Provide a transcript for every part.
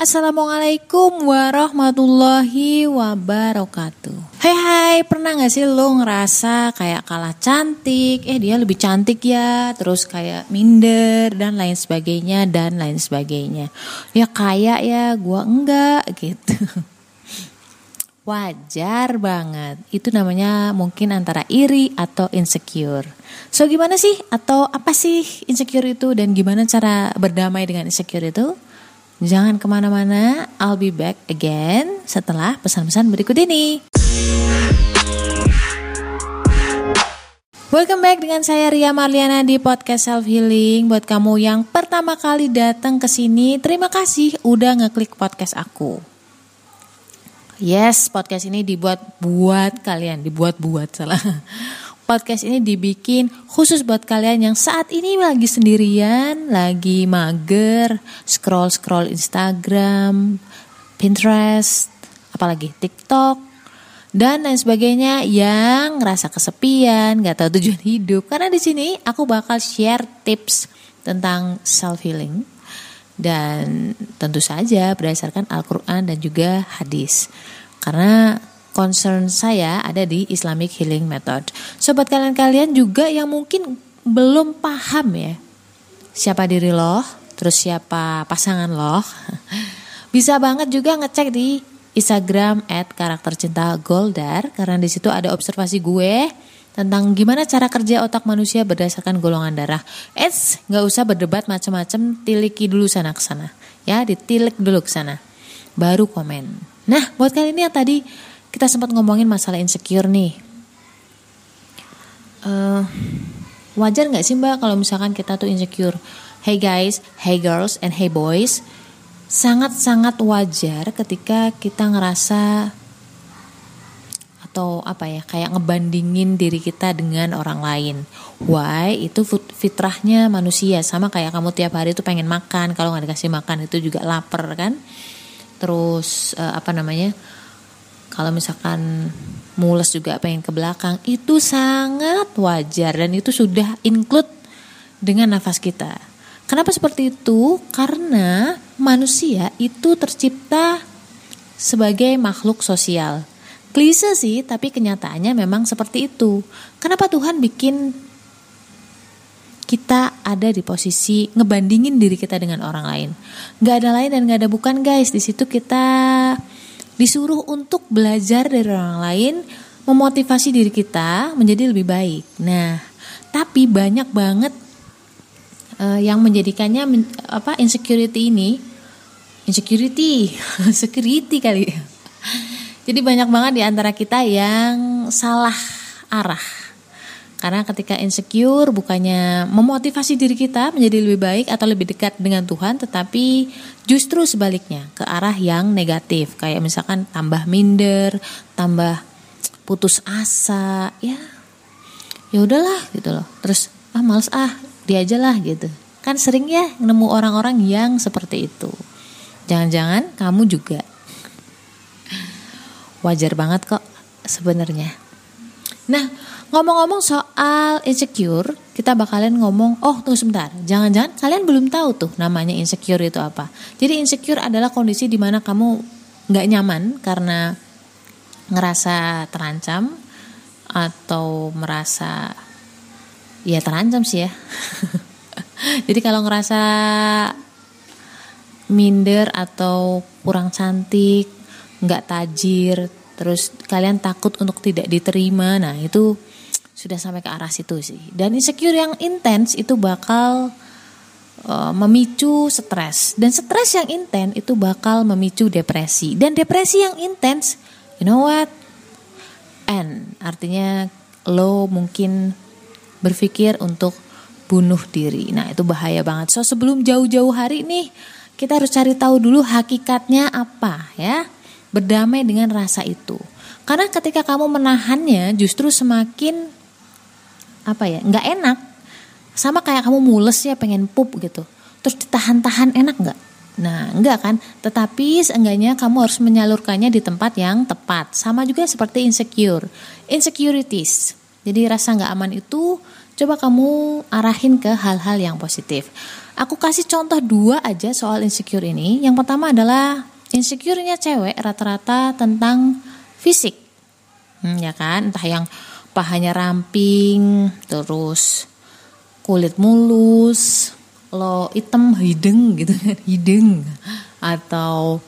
Assalamualaikum warahmatullahi wabarakatuh Hai hai, pernah gak sih lo ngerasa kayak kalah cantik Eh dia lebih cantik ya Terus kayak minder dan lain sebagainya Dan lain sebagainya Ya kayak ya, gua enggak gitu Wajar banget Itu namanya mungkin antara iri atau insecure So gimana sih? Atau apa sih insecure itu? Dan gimana cara berdamai dengan insecure itu? Jangan ke mana-mana, I'll be back again setelah pesan-pesan berikut ini. Welcome back dengan saya Ria Marliana di podcast Self Healing. Buat kamu yang pertama kali datang ke sini, terima kasih udah ngeklik podcast aku. Yes, podcast ini dibuat buat kalian, dibuat buat salah podcast ini dibikin khusus buat kalian yang saat ini lagi sendirian, lagi mager, scroll-scroll Instagram, Pinterest, apalagi TikTok, dan lain sebagainya yang ngerasa kesepian, gak tahu tujuan hidup. Karena di sini aku bakal share tips tentang self healing dan tentu saja berdasarkan Al-Quran dan juga hadis. Karena concern saya ada di Islamic Healing Method. Sobat kalian-kalian juga yang mungkin belum paham ya siapa diri lo, terus siapa pasangan lo, bisa banget juga ngecek di Instagram at karakter cinta Goldar karena di situ ada observasi gue tentang gimana cara kerja otak manusia berdasarkan golongan darah. Eits, nggak usah berdebat macam-macam, tiliki dulu sana ke sana. Ya, ditilik dulu ke sana. Baru komen. Nah, buat kalian ini yang tadi kita sempat ngomongin masalah insecure nih. Uh, wajar nggak sih mbak kalau misalkan kita tuh insecure? Hey guys, hey girls, and hey boys, sangat-sangat wajar ketika kita ngerasa atau apa ya kayak ngebandingin diri kita dengan orang lain. Why? Itu fitrahnya manusia sama kayak kamu tiap hari tuh pengen makan kalau nggak dikasih makan itu juga lapar kan. Terus uh, apa namanya? Kalau misalkan mules juga pengen ke belakang itu sangat wajar dan itu sudah include dengan nafas kita. Kenapa seperti itu? Karena manusia itu tercipta sebagai makhluk sosial. Klise sih, tapi kenyataannya memang seperti itu. Kenapa Tuhan bikin kita ada di posisi ngebandingin diri kita dengan orang lain? Gak ada lain dan gak ada bukan guys. Di situ kita disuruh untuk belajar dari orang lain, memotivasi diri kita menjadi lebih baik. Nah, tapi banyak banget uh, yang menjadikannya men, apa insecurity ini insecurity, security kali. Jadi banyak banget di antara kita yang salah arah karena ketika insecure bukannya memotivasi diri kita menjadi lebih baik atau lebih dekat dengan Tuhan, tetapi justru sebaliknya ke arah yang negatif. Kayak misalkan tambah minder, tambah putus asa, ya ya udahlah gitu loh. Terus ah males ah, dia aja lah gitu. Kan sering ya nemu orang-orang yang seperti itu. Jangan-jangan kamu juga. Wajar banget kok sebenarnya. Nah, Ngomong-ngomong soal insecure, kita bakalan ngomong, oh tunggu sebentar, jangan-jangan kalian belum tahu tuh namanya insecure itu apa. Jadi insecure adalah kondisi di mana kamu nggak nyaman karena ngerasa terancam atau merasa ya terancam sih ya. Jadi kalau ngerasa minder atau kurang cantik, nggak tajir, terus kalian takut untuk tidak diterima, nah itu sudah sampai ke arah situ sih. Dan insecure yang intens itu bakal uh, memicu stres dan stres yang intens itu bakal memicu depresi dan depresi yang intens, you know what? N artinya lo mungkin berpikir untuk bunuh diri. Nah, itu bahaya banget. So, sebelum jauh-jauh hari nih, kita harus cari tahu dulu hakikatnya apa ya. Berdamai dengan rasa itu. Karena ketika kamu menahannya justru semakin apa ya nggak enak. Sama kayak kamu mules ya pengen pup gitu. Terus ditahan-tahan enak nggak? Nah enggak kan? Tetapi seenggaknya kamu harus menyalurkannya di tempat yang tepat. Sama juga seperti insecure. Insecurities. Jadi rasa nggak aman itu coba kamu arahin ke hal-hal yang positif. Aku kasih contoh dua aja soal insecure ini. Yang pertama adalah insecure-nya cewek rata-rata tentang fisik. Hmm, ya kan? Entah yang pahanya ramping, terus kulit mulus, lo hitam hidung gitu kan, hidung atau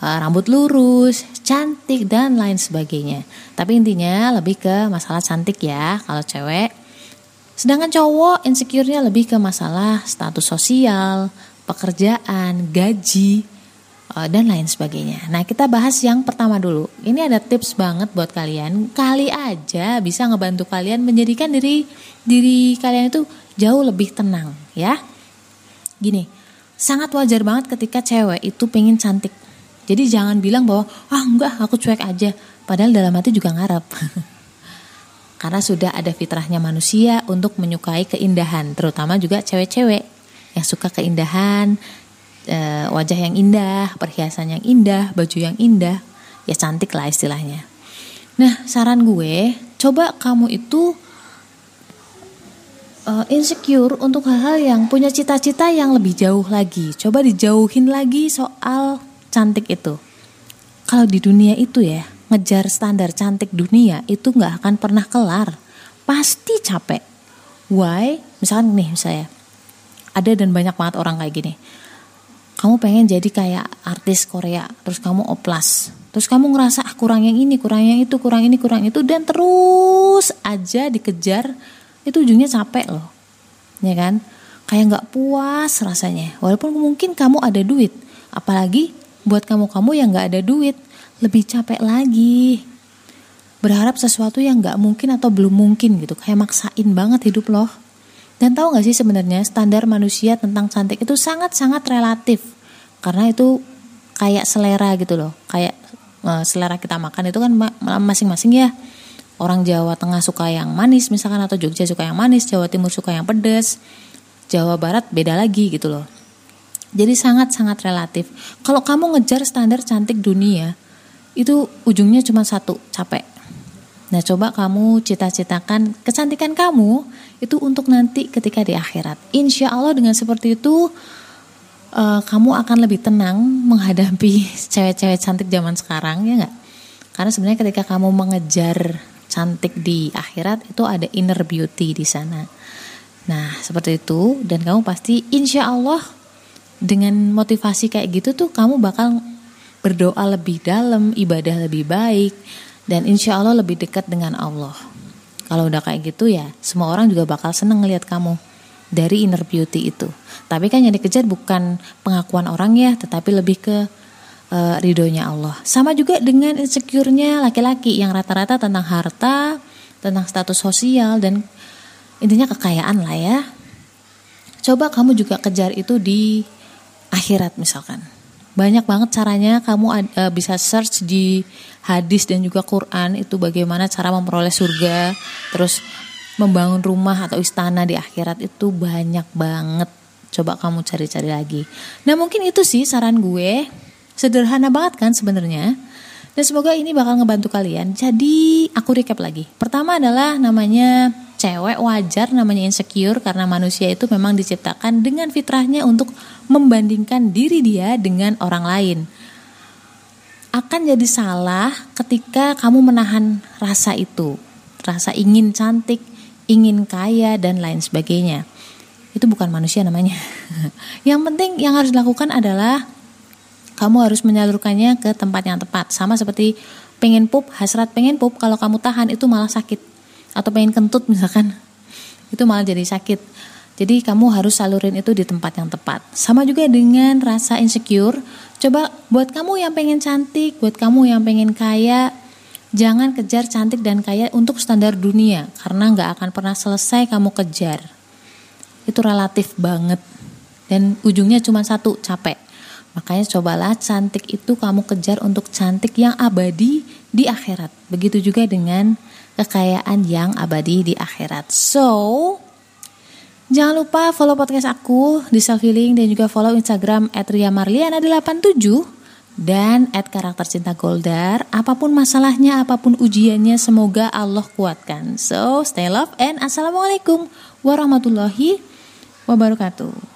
uh, rambut lurus, cantik dan lain sebagainya. Tapi intinya lebih ke masalah cantik ya kalau cewek Sedangkan cowok insecure-nya lebih ke masalah status sosial, pekerjaan, gaji, dan lain sebagainya. Nah, kita bahas yang pertama dulu. Ini ada tips banget buat kalian. Kali aja bisa ngebantu kalian menjadikan diri diri kalian itu jauh lebih tenang, ya. Gini, sangat wajar banget ketika cewek itu pengen cantik. Jadi jangan bilang bahwa ah enggak aku cuek aja, padahal dalam hati juga ngarep. karena sudah ada fitrahnya manusia untuk menyukai keindahan, terutama juga cewek-cewek yang suka keindahan, e, wajah yang indah, perhiasan yang indah, baju yang indah, ya cantik lah istilahnya. Nah, saran gue, coba kamu itu uh, insecure untuk hal-hal yang punya cita-cita yang lebih jauh lagi. Coba dijauhin lagi soal cantik itu. Kalau di dunia itu ya, ngejar standar cantik dunia itu nggak akan pernah kelar. Pasti capek. Why? Misalkan nih saya ada dan banyak banget orang kayak gini. Kamu pengen jadi kayak artis Korea, terus kamu oplas. Terus kamu ngerasa ah, kurang yang ini, kurang yang itu, kurang ini, kurang itu dan terus aja dikejar itu ujungnya capek loh. Ya kan? Kayak nggak puas rasanya. Walaupun mungkin kamu ada duit, apalagi buat kamu-kamu yang nggak ada duit, lebih capek lagi berharap sesuatu yang nggak mungkin atau belum mungkin gitu kayak maksain banget hidup loh dan tahu nggak sih sebenarnya standar manusia tentang cantik itu sangat-sangat relatif karena itu kayak selera gitu loh. Kayak uh, selera kita makan itu kan masing-masing ya. Orang Jawa Tengah suka yang manis misalkan atau Jogja suka yang manis Jawa Timur suka yang pedas Jawa Barat beda lagi gitu loh. Jadi sangat-sangat relatif. Kalau kamu ngejar standar cantik dunia itu ujungnya cuma satu capek. Nah coba kamu cita-citakan kecantikan kamu itu untuk nanti ketika di akhirat. Insya Allah dengan seperti itu uh, kamu akan lebih tenang menghadapi cewek-cewek cantik zaman sekarang ya nggak? Karena sebenarnya ketika kamu mengejar cantik di akhirat itu ada inner beauty di sana. Nah seperti itu dan kamu pasti insya Allah dengan motivasi kayak gitu tuh kamu bakal berdoa lebih dalam, ibadah lebih baik, dan insya Allah lebih dekat dengan Allah. Kalau udah kayak gitu ya, semua orang juga bakal seneng ngeliat kamu dari inner beauty itu. Tapi kan yang dikejar bukan pengakuan orang ya, tetapi lebih ke uh, ridhonya Allah. Sama juga dengan insecure-nya laki-laki yang rata-rata tentang harta, tentang status sosial dan intinya kekayaan lah ya. Coba kamu juga kejar itu di akhirat misalkan banyak banget caranya kamu uh, bisa search di hadis dan juga Quran itu bagaimana cara memperoleh surga terus membangun rumah atau istana di akhirat itu banyak banget. Coba kamu cari-cari lagi. Nah mungkin itu sih saran gue. Sederhana banget kan sebenarnya. Dan semoga ini bakal ngebantu kalian. Jadi aku recap lagi. Pertama adalah namanya cewek wajar namanya insecure karena manusia itu memang diciptakan dengan fitrahnya untuk membandingkan diri dia dengan orang lain. Akan jadi salah ketika kamu menahan rasa itu, rasa ingin cantik, ingin kaya dan lain sebagainya. Itu bukan manusia namanya. yang penting yang harus dilakukan adalah kamu harus menyalurkannya ke tempat yang tepat. Sama seperti pengen pup, hasrat pengen pup, kalau kamu tahan itu malah sakit atau pengen kentut misalkan itu malah jadi sakit jadi kamu harus salurin itu di tempat yang tepat sama juga dengan rasa insecure coba buat kamu yang pengen cantik buat kamu yang pengen kaya jangan kejar cantik dan kaya untuk standar dunia karena nggak akan pernah selesai kamu kejar itu relatif banget dan ujungnya cuma satu capek Makanya cobalah cantik itu kamu kejar untuk cantik yang abadi di akhirat. Begitu juga dengan kekayaan yang abadi di akhirat. So, jangan lupa follow podcast aku di Self Healing dan juga follow Instagram @riamarliana87 dan at karakter cinta Goldar. Apa pun masalahnya, apa pun ujiannya, semoga Allah kuatkan. So, stay love and assalamualaikum warahmatullahi wabarakatuh.